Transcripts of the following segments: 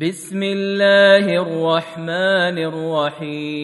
بسم الله الرحمن الرحيم.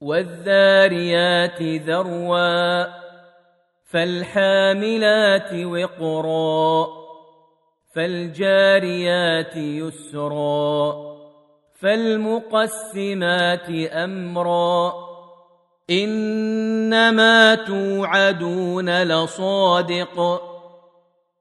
والذاريات ذروا فالحاملات وقرا فالجاريات يسرا فالمقسمات أمرا إنما توعدون لصادق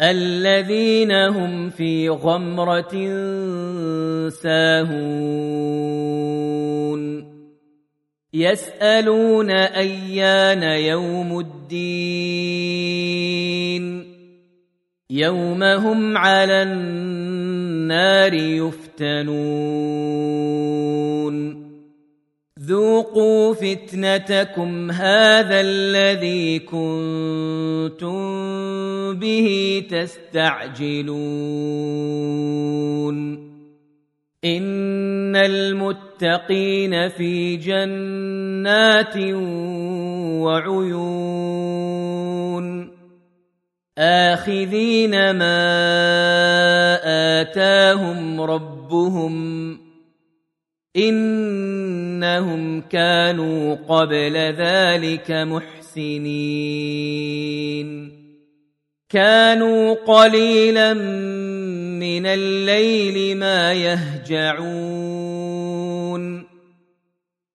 الذين هم في غمرة ساهون. يسألون أيان يوم الدين. يوم هم على النار يفتنون. ذوقوا فتنتكم هذا الذي كنتم به تستعجلون ان المتقين في جنات وعيون اخذين ما اتاهم ربهم إنهم كانوا قبل ذلك محسنين. كانوا قليلا من الليل ما يهجعون.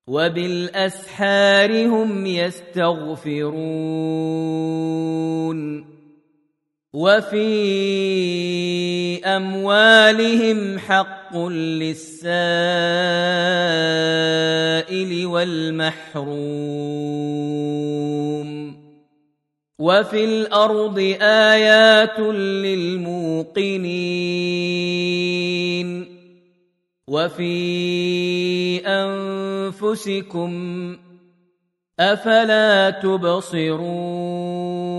وبالأسحار هم يستغفرون. وفي أموالهم حق للسائل والمحروم. وفي الأرض آيات للموقنين. وفي أنفسكم أفلا تبصرون.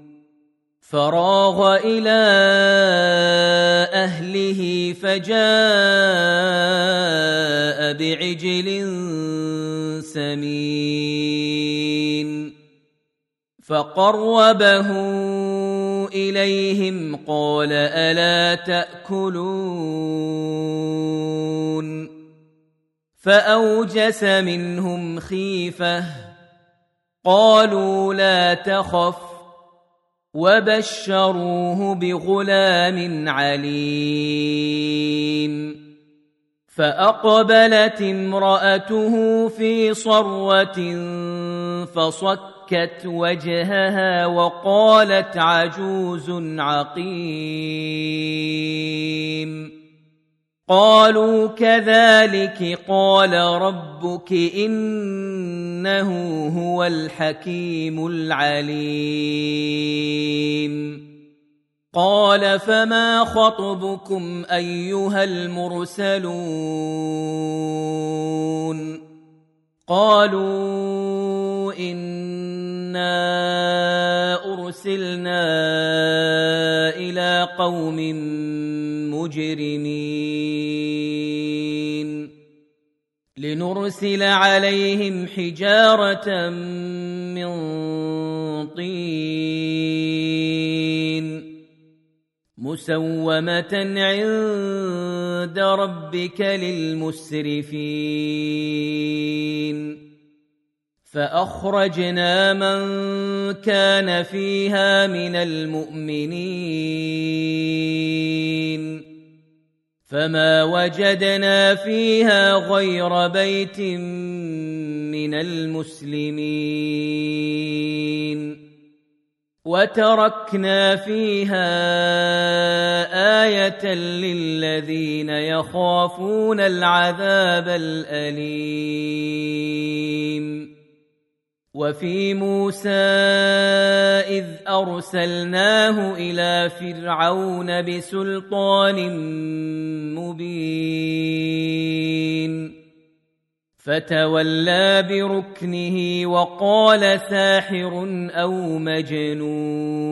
فراغ إلى أهله فجاء بعجل سمين فقربه إليهم قال ألا تأكلون فأوجس منهم خيفة قالوا لا تخف وبشروه بغلام عليم. فأقبلت امرأته في صروة فصكت وجهها وقالت عجوز عقيم. قالوا كذلك قال ربك إنه هو الحكيم العليم. قال فما خطبكم أيها المرسلون؟ قالوا إنا أرسلنا إلى قوم مجرمين. لنرسل عليهم حجارة من طين مسومة عند ربك للمسرفين. فأخرجنا من كان فيها من المؤمنين. فما وجدنا فيها غير بيت من المسلمين وتركنا فيها إيه للذين يخافون العذاب الاليم وفي موسى إذ أرسلناه إلى فرعون بسلطان مبين. فتولى بركنه وقال ساحر أو مجنون.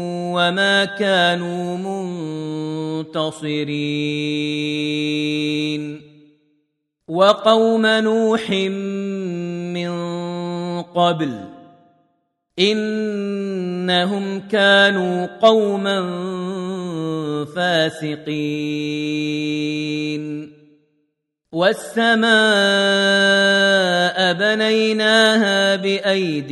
وما كانوا منتصرين. وقوم نوح من قبل إنهم كانوا قوما فاسقين. والسماء بنيناها بأيد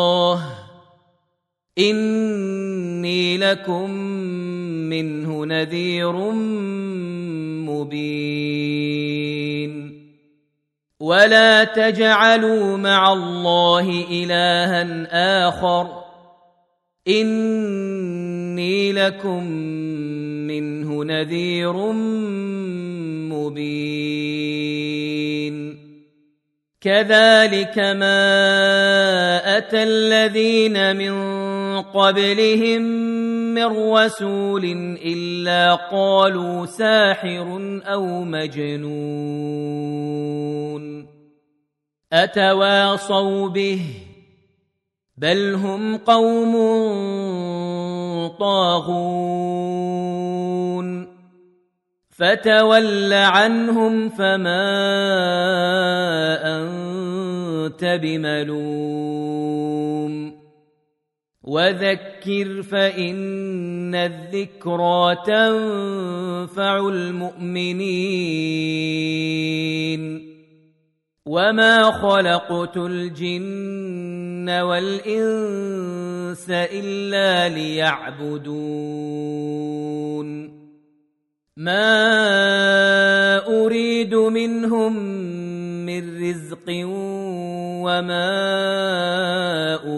اني لكم منه نذير مبين. ولا تجعلوا مع الله الها اخر. اني لكم منه نذير مبين. كذلك ما اتى الذين من قبلهم من رسول إلا قالوا ساحر أو مجنون. أتواصوا به؟ بل هم قوم طاغون. فتول عنهم فما أنت بملوم. وذكر فإن الذكرى تنفع المؤمنين. وما خلقت الجن والإنس إلا ليعبدون. ما أريد منهم من رزق وما